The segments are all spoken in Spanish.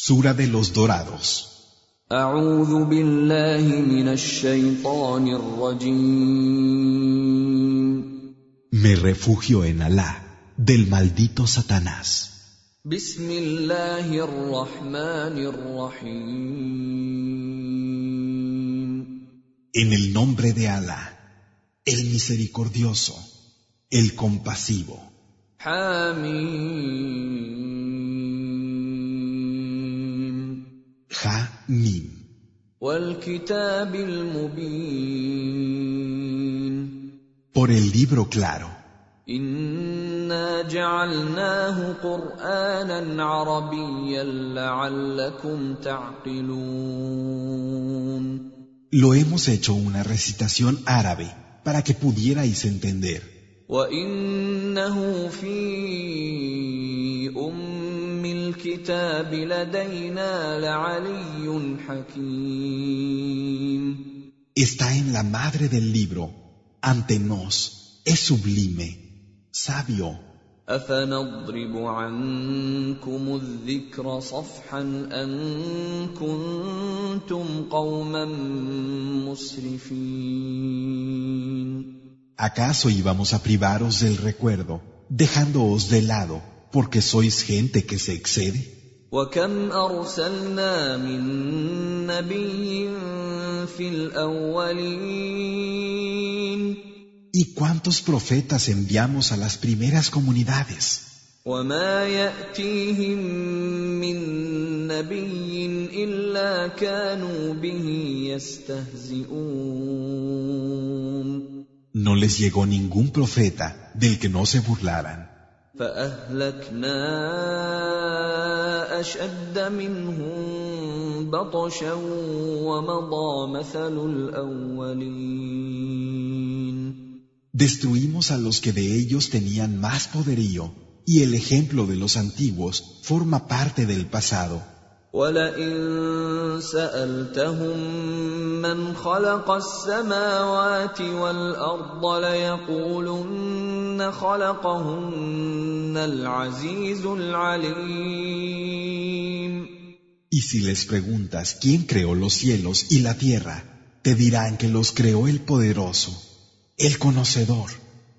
Sura de los Dorados. Me refugio en Alá del maldito Satanás. En el nombre de Alá, el misericordioso, el compasivo. Por el libro claro. Lo hemos hecho una recitación árabe para que pudierais entender. وانه في ام الكتاب لدينا لعلي حكيم Está en la madre del libro, ante nos, es sublime, sabio. افنضرب عنكم الذكر صفحا ان كنتم قوما مسرفين ¿Acaso íbamos a privaros del recuerdo, dejándoos de lado, porque sois gente que se excede? وكم ارسلنا من نبي في الاولين ¿Y cuántos profetas enviamos a las primeras comunidades? وما ياتيهم من نبي الا كانوا به يستهزئون No les llegó ningún profeta del que no se burlaran. فاهلكنا اشد منهم بطشا ومضى مثل الاولين Destruimos a los que de ellos tenían más poderío, y el ejemplo de los antiguos forma parte del pasado. ولئن سالتهم من خلق السماوات والارض ليقولن خلقهن العزيز العليم Y si les preguntas quién creó los cielos y la tierra, te dirán que los creó el poderoso, el conocedor,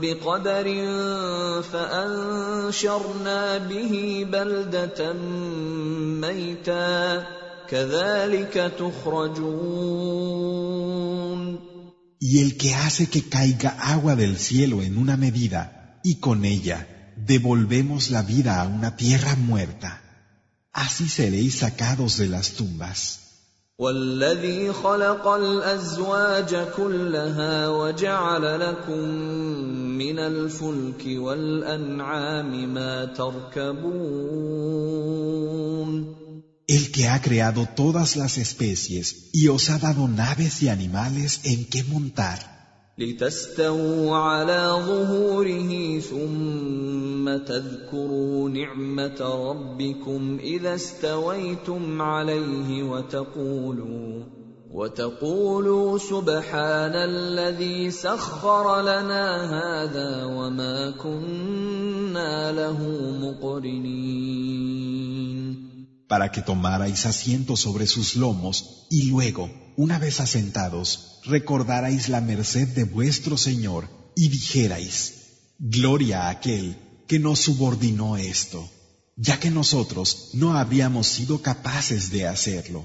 بقدر فانشرنا به بلده ميتا كذلك تخرجون Y el que hace que caiga agua del cielo en una medida, y con ella devolvemos la vida a una tierra muerta. Así seréis sacados de las tumbas. والذي خلق الازواج كلها وجعل لكم من الفلك والأنعام ما تركبون. El que ha creado todas las especies y os ha dado naves y animales en que montar, لتستووا على ظهوره ثم تذكروا نعمة ربكم إذا استويتم عليه وتقولوا وتقولوا سبحان الذي سخر لنا هذا وما كنا له مقرنين para que tomarais asiento sobre sus lomos y luego, una vez asentados, recordarais la merced de vuestro Señor y dijerais, Gloria a aquel que nos subordinó esto, ya que nosotros no habríamos sido capaces de hacerlo.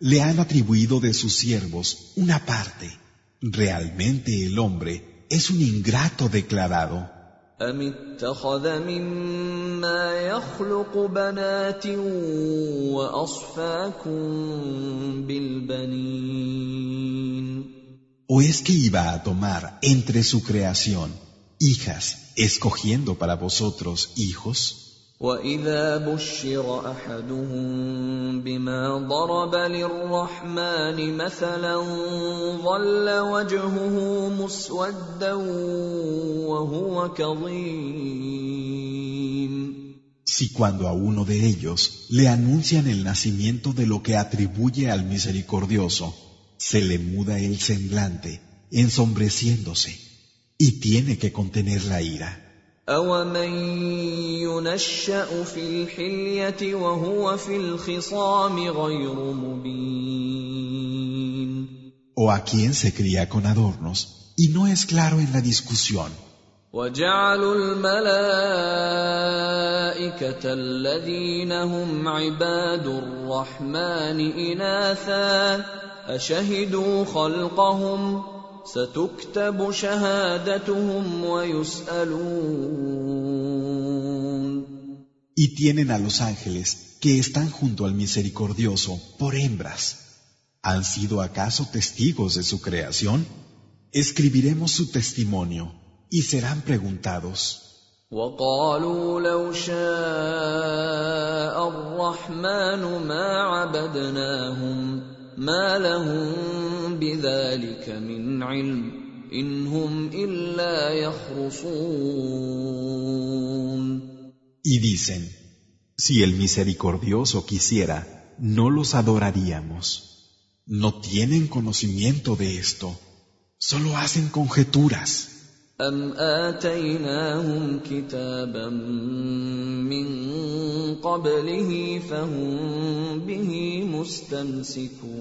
le han atribuido de sus siervos una parte. Realmente el hombre es un ingrato declarado. ¿O es que iba a tomar entre su creación hijas, escogiendo para vosotros hijos? واذا بشر احدهم بما ضرب للرحمن مثلا ظل وجهه مسودا وهو كظيم Si cuando a uno de ellos le anuncian el nacimiento de lo que atribuye al misericordioso, se le muda el semblante, ensombreciéndose, y tiene que contener la ira. أَوَمَن يُنَشَّأُ فِي الْحِلْيَةِ وَهُوَ فِي الْخِصَامِ غَيْرُ مُبِينٍ O a quien se cría con adornos y no es claro en la discusión. وَجَعَلُوا الْمَلَائِكَةَ الَّذِينَ هُمْ عِبَادُ الرَّحْمَنِ إِنَاثًا أَشَهِدُوا خَلْقَهُمْ ۚ ستكتب شهادتهم ويسألون Y tienen a los ángeles que están junto al misericordioso por hembras. ¿Han sido acaso testigos de su creación? Escribiremos su testimonio y serán preguntados. وقالوا لو شاء الرحمن ما عبدناهم ما لهم بذلك من علم إن هم إلا يخرصون Y dicen, si el misericordioso quisiera, no los adoraríamos. No tienen conocimiento de esto, solo hacen conjeturas. أم آتيناهم كتابا من قبله فهم به مستمسكون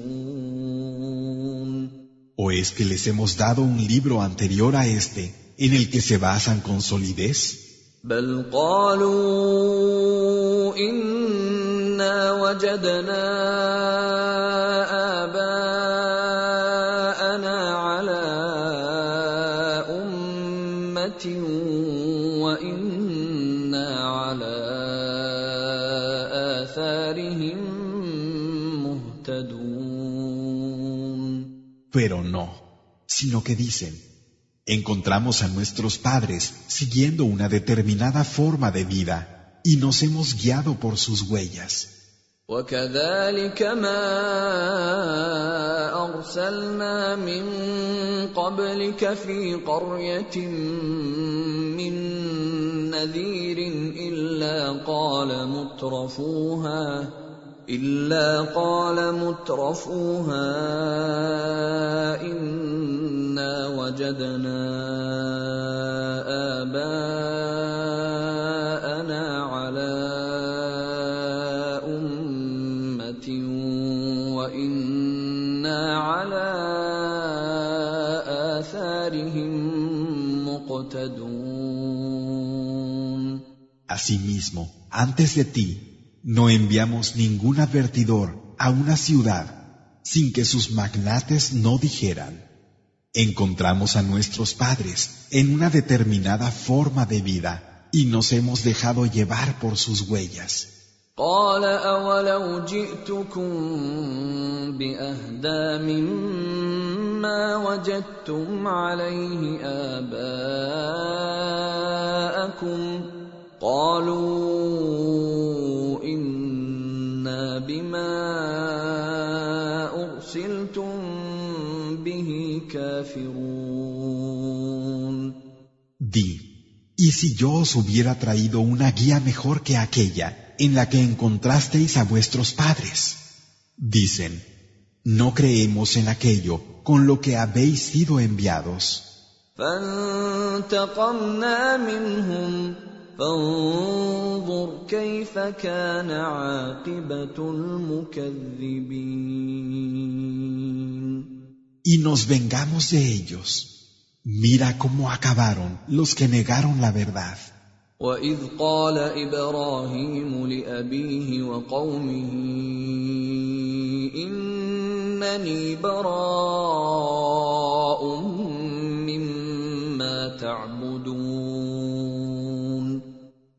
¿O es que les hemos dado un libro anterior a este en el que se basan con solidez? بل قالوا إنا وجدنا آباءنا Pero no, sino que dicen, encontramos a nuestros padres siguiendo una determinada forma de vida y nos hemos guiado por sus huellas. وكذلك ما ارسلنا من قبلك في قريه من نذير الا قال مترفوها إلا قال مترفوها إنا وجدنا آباءنا على أمة وإنا على آثارهم مقتدون. Asimismo, antes de ti, no enviamos ningún advertidor a una ciudad sin que sus magnates no dijeran, encontramos a nuestros padres en una determinada forma de vida y nos hemos dejado llevar por sus huellas. قال أولو جئتكم بأهدى مما وجدتم عليه آباءكم قالوا Di, ¿y si yo os hubiera traído una guía mejor que aquella en la que encontrasteis a vuestros padres? Dicen, no creemos en aquello con lo que habéis sido enviados. فانتقمنا منهم فانظر كيف كان عاقبة المكذبين Y nos vengamos de ellos. Mira cómo acabaron los que negaron la verdad. وإذ قال إبراهيم لأبيه وقومه إنني براء مما تعبدون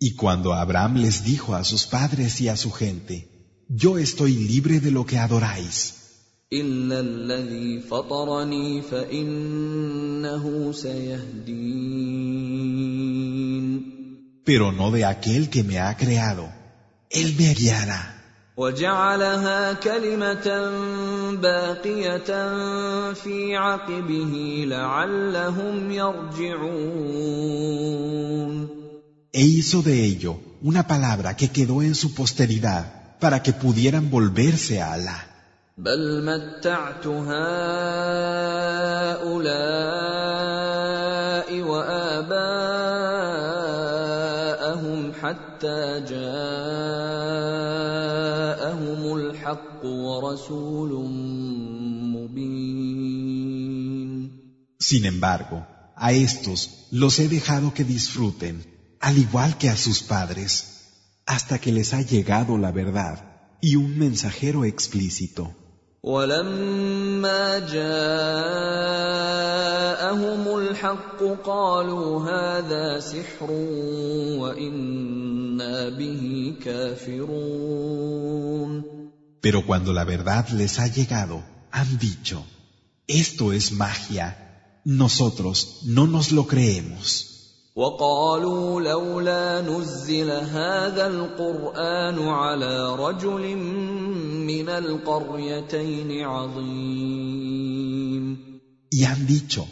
Y cuando Abraham les dijo a sus padres y a su gente, Yo estoy libre de lo que adoráis, إلا الذي فطرني فإنه سيهدين pero no de aquel que me ha creado. Él me guiará. وجعلها كلمة باقية في عقبه لعلهم يرجعون E hizo de ello una palabra que quedó en su posteridad para que pudieran volverse a Alá. بل متعت هؤلاء وآباءهم حتى جاءهم الحق ورسول مبين Sin embargo, a estos los he dejado que disfruten, al igual que a sus padres, hasta que les ha llegado la verdad y un mensajero explícito. ولما جاءهم الحق قالوا هذا سحر وانا به كافرون Pero cuando la verdad les ha llegado, han dicho, esto es magia, nosotros no nos lo creemos. وقالوا لولا نزل هذا القرآن على رجل من القريتين عظيم. Y han dicho,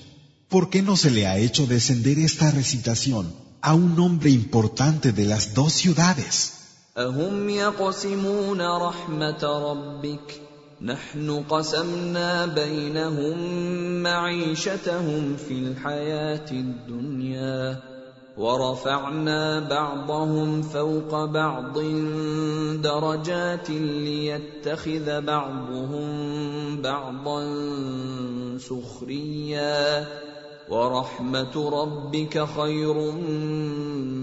¿por qué no se le ha hecho descender esta recitación a un hombre importante de las dos ciudades? أهم يقسمون رحمة ربك؟ نحن قسمنا بينهم معيشتهم في الحياة الدنيا. ورفعنا بعضهم فوق بعض درجات ليتخذ بعضهم بعضا سخريا ورحمة ربك خير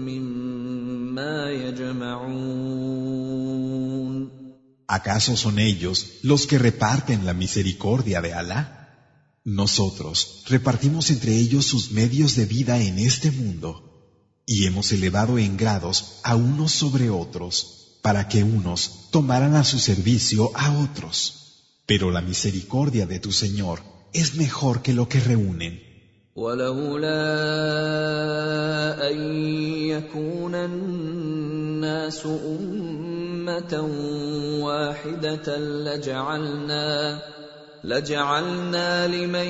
مما يجمعون ¿Acaso son ellos los que reparten la misericordia de Alá? Nosotros repartimos entre ellos sus medios de vida en este mundo y hemos elevado en grados a unos sobre otros para que unos tomaran a su servicio a otros. Pero la misericordia de tu Señor es mejor que lo que reúnen. ولولا ان يكون الناس امه واحده لجعلنا لجعلنا لمن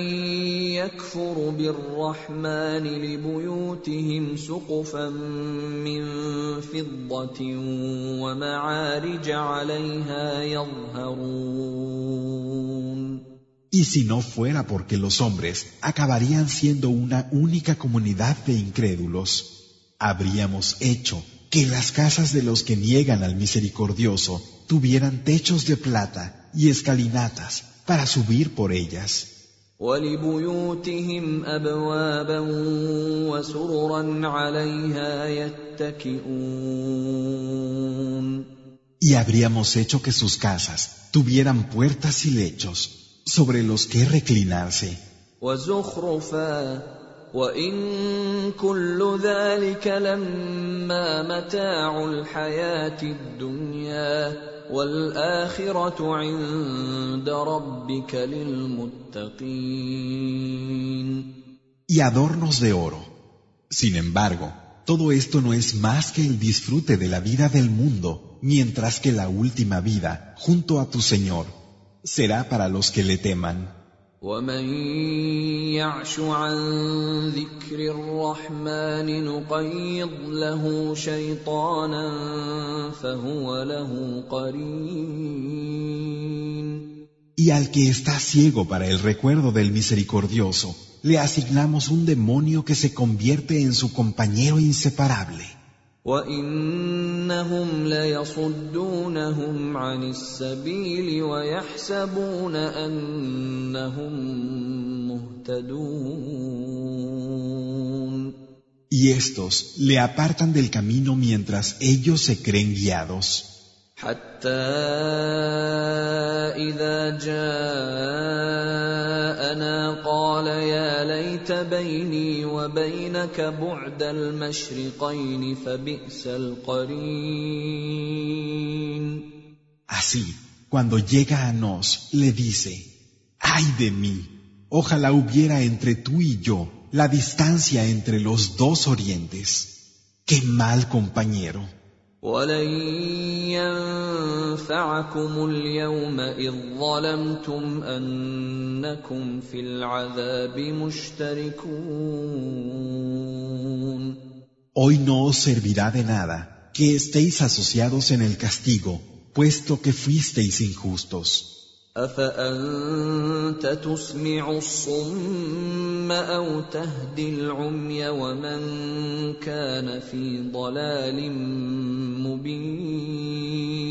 يكفر بالرحمن لبيوتهم سقفا من فضه ومعارج عليها يظهرون Y si no fuera porque los hombres acabarían siendo una única comunidad de incrédulos, habríamos hecho que las casas de los que niegan al misericordioso tuvieran techos de plata y escalinatas para subir por ellas. Y habríamos hecho que sus casas tuvieran puertas y lechos sobre los que reclinarse وزخرفا وان كل ذلك لما متاع الحياه الدنيا والاخره عند ربك للمتقين y adornos de oro. Sin embargo, todo esto no es más que el disfrute de la vida del mundo, mientras que la última vida, junto a tu Señor, será para los que le teman. ومن يعش عن ذكر الرحمن نقيض له شيطانا فهو له قرين Y al que está ciego para el recuerdo del misericordioso, le asignamos un demonio que se convierte en su compañero inseparable. وانهم ليصدونهم عن السبيل ويحسبون انهم مهتدون Y estos le apartan del camino mientras ellos se creen guiados. حتى اذا جاءنا قال يا ليت بيني وبينك بعد المشرقين فبئس القرين Así, cuando llega a nos, le dice, ¡ay de mí! Ojalá hubiera entre tú y yo la distancia entre los dos orientes. ¡Qué mal compañero! ولن ينفعكم اليوم اذ ظلمتم انكم في العذاب مشتركون Hoy no os servirá de nada que estéis asociados en el castigo, puesto que fuisteis injustos. افانت تسمع الصم أو تهدي العمي ومن كان في ضلال مبين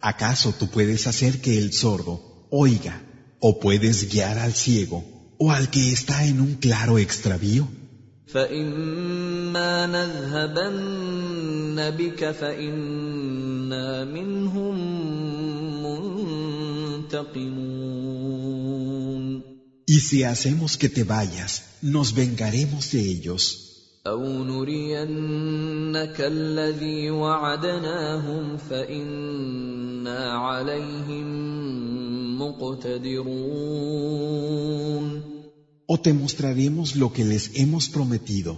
¿Acaso tú puedes hacer que el sordo oiga o puedes guiar al ciego o al que está en un claro extravío? فإما نذهبن بك فإنا منهم Y si hacemos que te vayas, nos vengaremos de ellos. أو نرينك الذي وعدناهم فإنا عليهم مقتدرون O te mostraremos lo que les hemos prometido.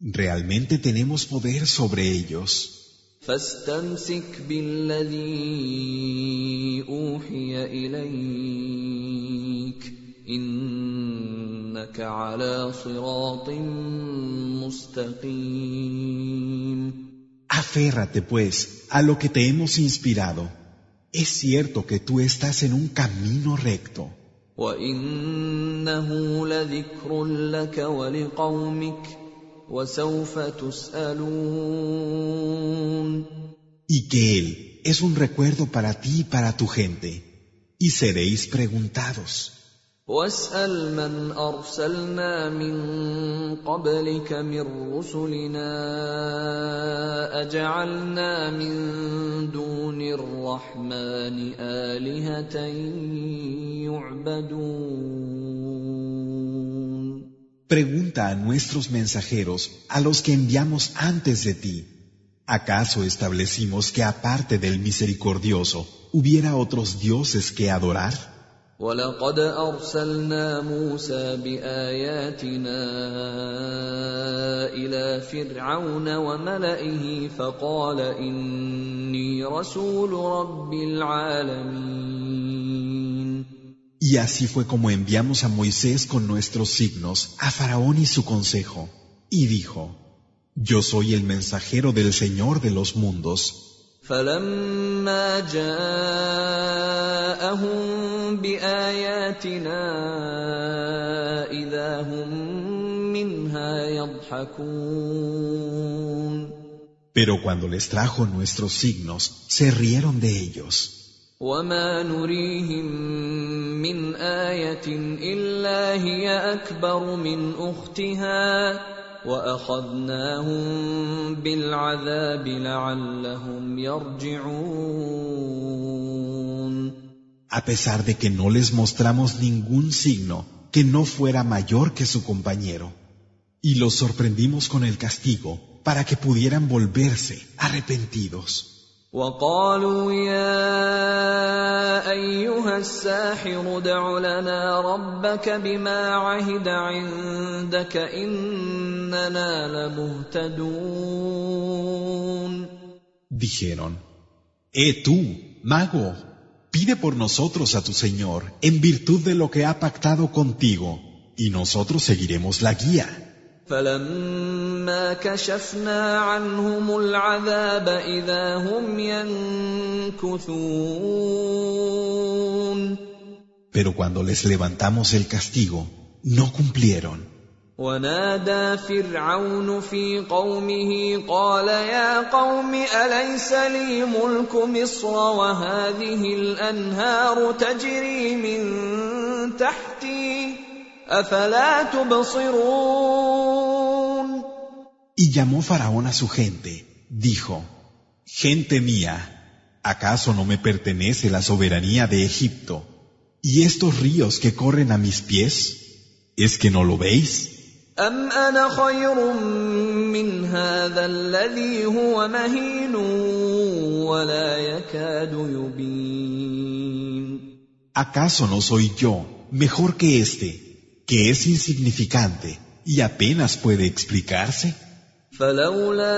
Realmente tenemos poder sobre ellos. فاستمسك بالذي اوحي اليك انك على صراط مستقيم Aférrate, pues, a lo que te hemos inspirado. Es cierto que tú estás en un camino recto. وانه لذكر لك ولقومك وسوف تسألون Y que Él es un recuerdo para ti y para tu gente. Y seréis preguntados. واسأل من أرسلنا من قبلك من رسلنا أجعلنا من دون الرحمن آلهة يعبدون Pregunta a nuestros mensajeros, a los que enviamos antes de ti. ¿Acaso establecimos que aparte del misericordioso hubiera otros dioses que adorar? ولقد ارسلنا موسى باياتنا الى فرعون وملئه فقال اني رسول رب العالمين Y así fue como enviamos a Moisés con nuestros signos a Faraón y su consejo, y dijo, Yo soy el mensajero del Señor de los mundos. Pero cuando les trajo nuestros signos, se rieron de ellos. وما نريهم من ايه الا هي اكبر من اختها واخذناهم بالعذاب لعلهم يرجعون A pesar de que no les mostramos ningún signo que no fuera mayor que su compañero. Y los sorprendimos con el castigo para que pudieran volverse arrepentidos. وقالوا يا ايها الساحر ادع لنا ربك بما عهد عندك اننا لمهتدون Dijeron, Eh tú, mago, pide por nosotros a tu Señor en virtud de lo que ha pactado contigo, y nosotros seguiremos la guía. فلما كشفنا عنهم العذاب اذا هم ينكثون Pero cuando les levantamos el castigo, no cumplieron. ونادى فرعون في قومه قال يا قوم اليس لي ملك مصر وهذه الانهار تجري من تحتي افلا تبصرون Y llamó Faraón a su gente. Dijo, Gente mía, ¿Acaso no me pertenece la soberanía de Egipto? ¿Y estos ríos que corren a mis pies? ¿Es que no lo veis? أم أنا خير من هذا الذي هو مهين ولا يكاد يبين ¿Acaso no soy yo mejor que este, que es insignificante y apenas puede explicarse? فلولا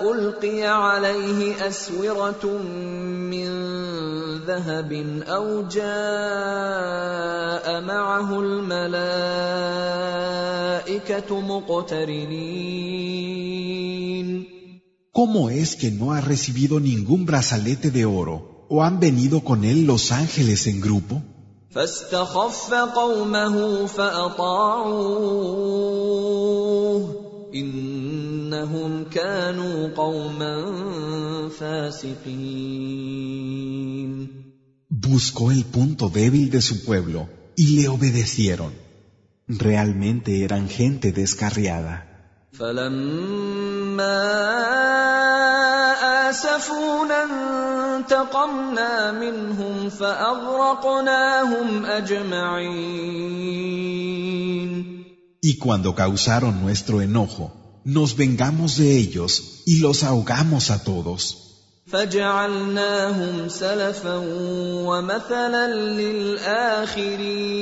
القي عليه اسوره من ذهب أو جاء معه الملائكه مقترنين ¿Cómo es que no ha recibido ningún brazalete de oro o han venido con él los ángeles en grupo? فاستخف قومه فاطاعوه انهم كانوا قوما فاسقين Buscó el punto débil de su pueblo y le obedecieron. Realmente eran gente descarriada. فلما اسفونا انتقمنا منهم فاغرقناهم اجمعين Y cuando causaron nuestro enojo, nos vengamos de ellos y los ahogamos a todos. فجعلناهم سلفا ومثلا للاخرين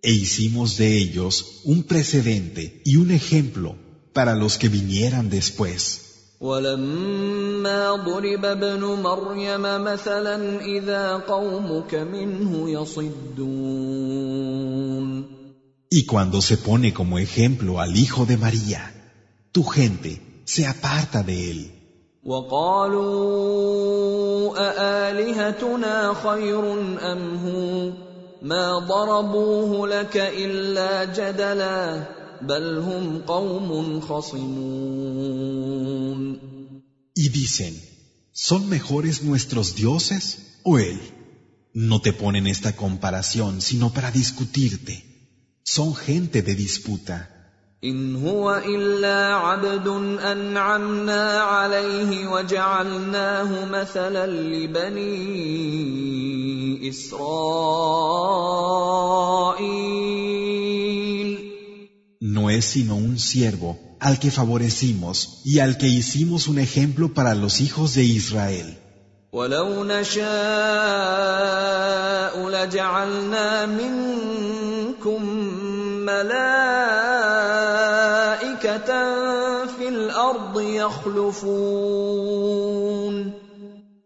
E hicimos de ellos un precedente y un ejemplo para los que vinieran después. ولما ضرب ابن مريم مثلا اذا قومك منه يصدون Y cuando se pone como ejemplo al Hijo de María, tu gente se aparta de él. وقالوا أآلهتنا خير أم هو ما ضربوه لك إلا جدلا بل هم قوم خصمون Y dicen, ¿son mejores nuestros dioses o él? No te ponen esta comparación sino para discutirte. Son gente de disputa. إن هو إلا عبد أنعمنا عليه وجعلناه مثلا لبني إسرائيل No es sino un siervo al que favorecimos y al que hicimos un ejemplo para los hijos de Israel. ولو نشاء لجعلنا منكم ملائكة في الأرض يخلفون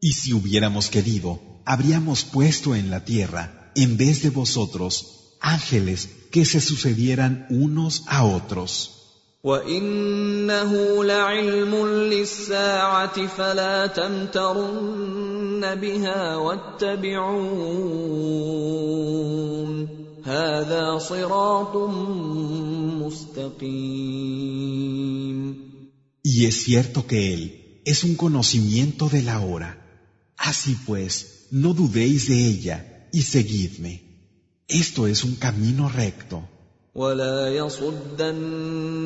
Y si hubiéramos querido, habríamos puesto en la tierra, en vez de vosotros, ángeles que se sucedieran unos a otros. وإنه لعلم للساعة فلا تمترن بها واتبعون هذا صراط مستقيم Y es cierto que Él es un conocimiento de la hora. Así pues, no dudéis de ella y seguidme. Esto es un camino recto. ولا يصدنكم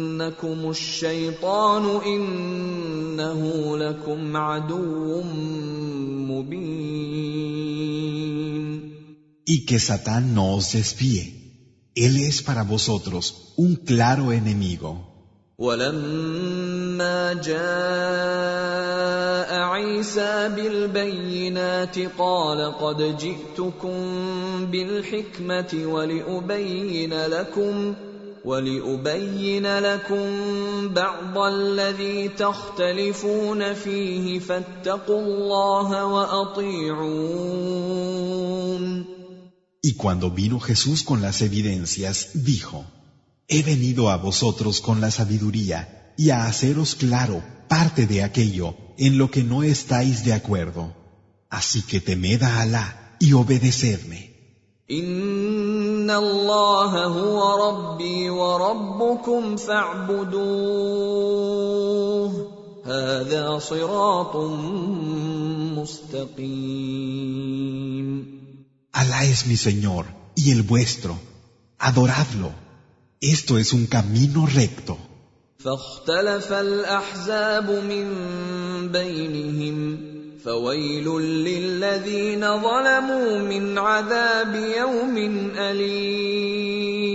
الشيطان إنه لكم عدو مبين Y que Satán no os desvíe. Él es para vosotros un claro enemigo. ولما جاء عيسى بالبينات قال قد جئتكم بالحكمة ولأبين لكم ولأبين لكم بعض الذي تختلفون فيه فاتقوا الله وأطيعون Y cuando vino Jesús con las evidencias, dijo, He venido a vosotros con la sabiduría y a haceros claro parte de aquello en lo que no estáis de acuerdo. Así que temed a Alá y obedecedme. Alá es mi Señor y el vuestro. Adoradlo. Esto es un camino recto. فاختلف الاحزاب من بينهم فويل للذين ظلموا من عذاب يوم اليم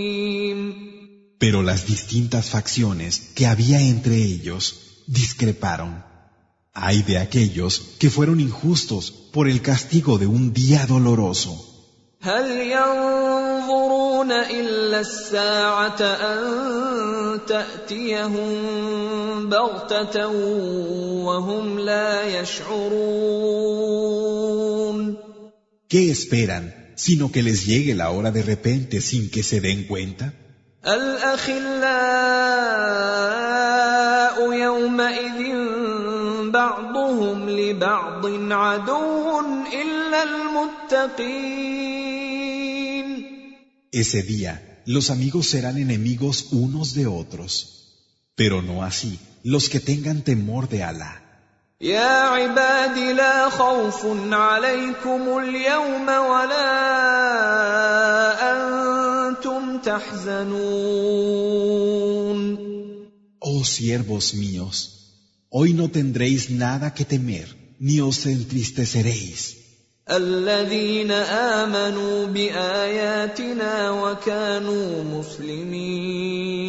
Pero las distintas facciones que había entre ellos discreparon. Hay de aquellos que fueron injustos por el castigo de un día doloroso. هل ينظرون إلا الساعة أن تأتيهم بغتة وهم لا يشعرون ¿Qué esperan sino que les llegue la hora de repente sin que se den cuenta? الأخلاء يومئذ بعضهم لبعض عدو إلا المتقين Ese día los amigos serán enemigos unos de otros, pero no así los que tengan temor de Alá. يا عباد لا خوف عليكم اليوم ولا انتم تحزنون Oh siervos míos, hoy no tendréis nada que temer, ni os entristeceréis. الذين امنوا باياتنا وكانوا مسلمين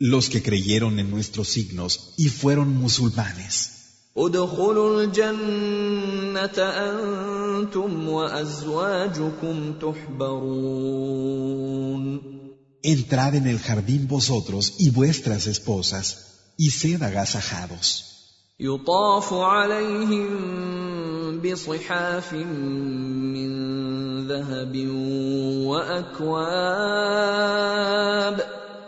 Los que creyeron en nuestros signos y fueron musulmanes. ادخلوا الجنه انتم وازواجكم تحبرون Entrad en el jardín vosotros y vuestras esposas, y sed agasajados. يطاف عليهم بصحاف من ذهب واكواب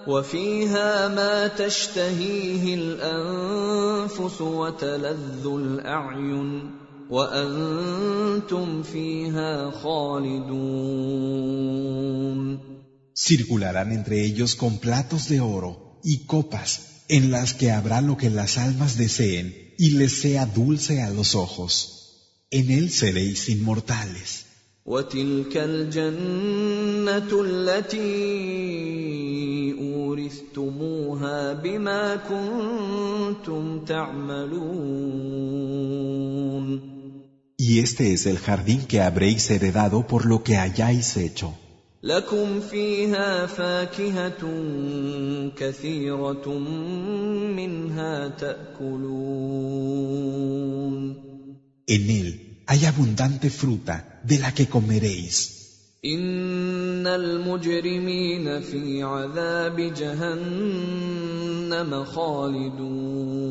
وفيها ما تشتهيه الانفس وتلذ الاعين وأنتم فيها خالدون Circularán entre ellos con platos de oro y copas en las que habrá lo que las almas deseen y les sea dulce a los ojos. En él seréis inmortales. Y este es el jardín que habréis heredado por lo que hayáis hecho. لكم فيها فاكهة كثيرة منها تأكلون En él hay abundante fruta de la que comeréis. إن المجرمين في عذاب جهنم خالدون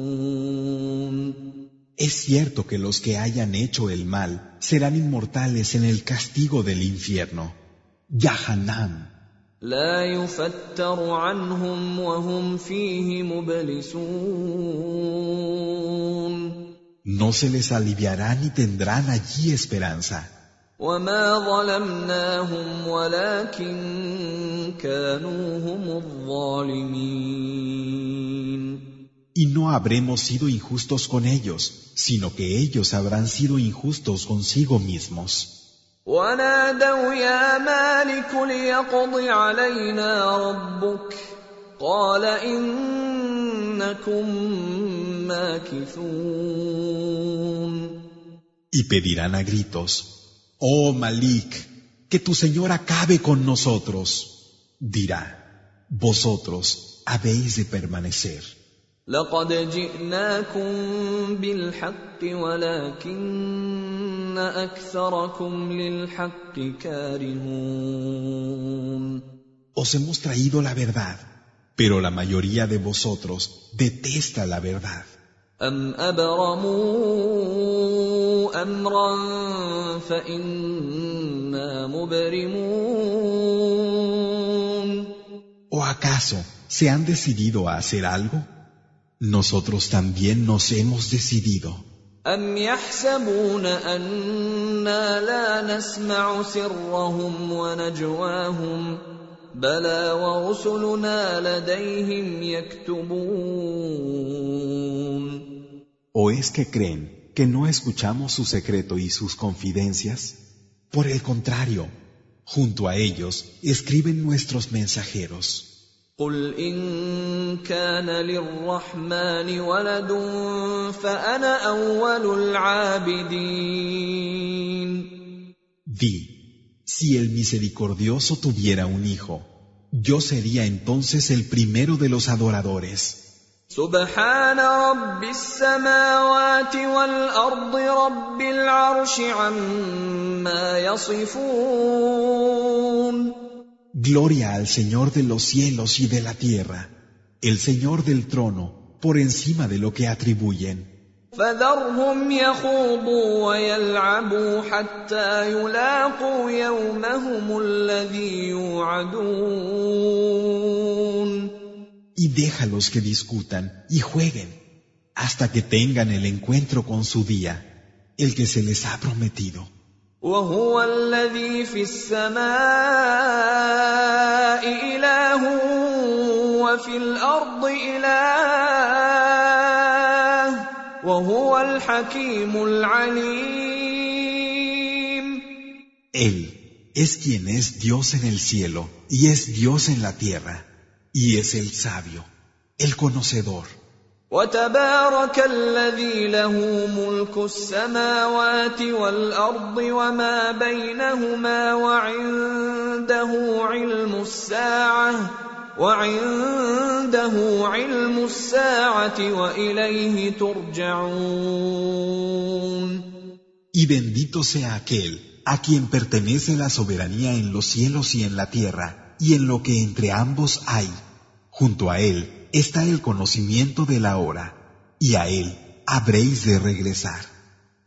Es cierto que los que hayan hecho el mal serán inmortales en el castigo del infierno. Yahanam. لا يفتر عنهم وهم فيه مبلسون No se les aliviará ni tendrán allí esperanza. وما ظلمناهم ولكن كانوا هم الظالمين Y no habremos sido injustos con ellos, sino que ellos habrán sido injustos consigo mismos. ونادوا يا مالك ليقض علينا ربك قال انكم ماكثون Y pedirán a gritos, Oh Malik, que tu Señor acabe con nosotros. Dirá, vosotros habéis de permanecer. لقد جئناكم بالحق ولكن اكثركم للحق كارهون Os hemos traído la verdad, pero la mayoría de vosotros detesta la verdad. ام ابرموا امرا فانا مبرمون ¿O acaso se han decidido a hacer algo? Nosotros también nos hemos decidido. أم يحسبون أنا لا نسمع سرهم ونجواهم بلى ورسلنا لديهم يكتبون ¿O es que creen que no escuchamos su secreto y sus confidencias? Por el contrario, junto a ellos escriben nuestros mensajeros. قل ان كان للرحمن ولد فانا اول العابدين Di, si el misericordioso tuviera un hijo, yo sería entonces el primero de los adoradores. سبحان رب السماوات والارض رب العرش عما يصفون Gloria al Señor de los cielos y de la tierra, el Señor del trono, por encima de lo que atribuyen. فذرهم يخوضوا ويلعبوا حتى يلاقوا يومهم الذي يوعدون Y déjalos que discutan y jueguen hasta que tengan el encuentro con su día, el que se les ha prometido. وهو الذي في السماء اله وفي الأرض اله وهو الحكيم العليم Él es quien es Dios en el cielo y es Dios en la tierra, y es el sabio, el conocedor. وتبارك الذي له ملك السماوات والارض وما بينهما وعنده علم الساعة وعنده علم الساعة واليه ترجعون Y bendito sea aquel a quien pertenece la soberanía en los cielos y en la tierra, y en lo que entre ambos hay. Junto a él está el conocimiento de la hora, y a él habréis de regresar.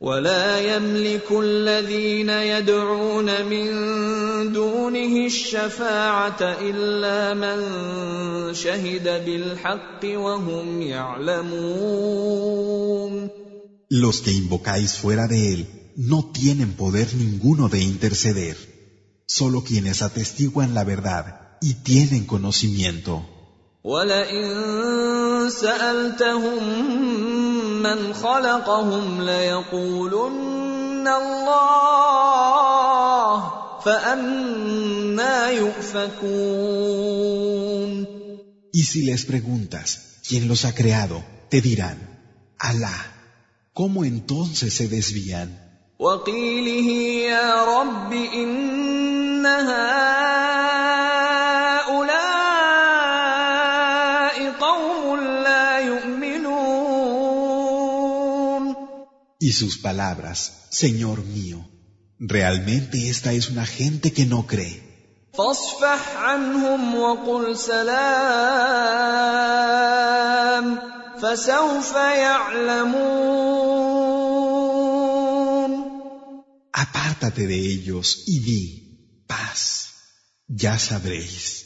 ولا يملك الذين يدعون من دونه الشفاعه الا من شهد بالحق وهم يعلمون Los que invocáis fuera de él no tienen poder ninguno de interceder, solo quienes atestiguan la verdad y tienen conocimiento. ولئن سالتهم من خلقهم ليقولن الله فانا يؤفكون Y si les preguntas, ¿quién los ha creado? Te dirán, Alá. ¿Cómo entonces se desvían? وقيله يا رب ان Y sus palabras, Señor mío, realmente esta es una gente que no cree. فاصفح عنهم وقل سلام فسوف يعلمون Apártate de ellos y di, paz, ya sabréis.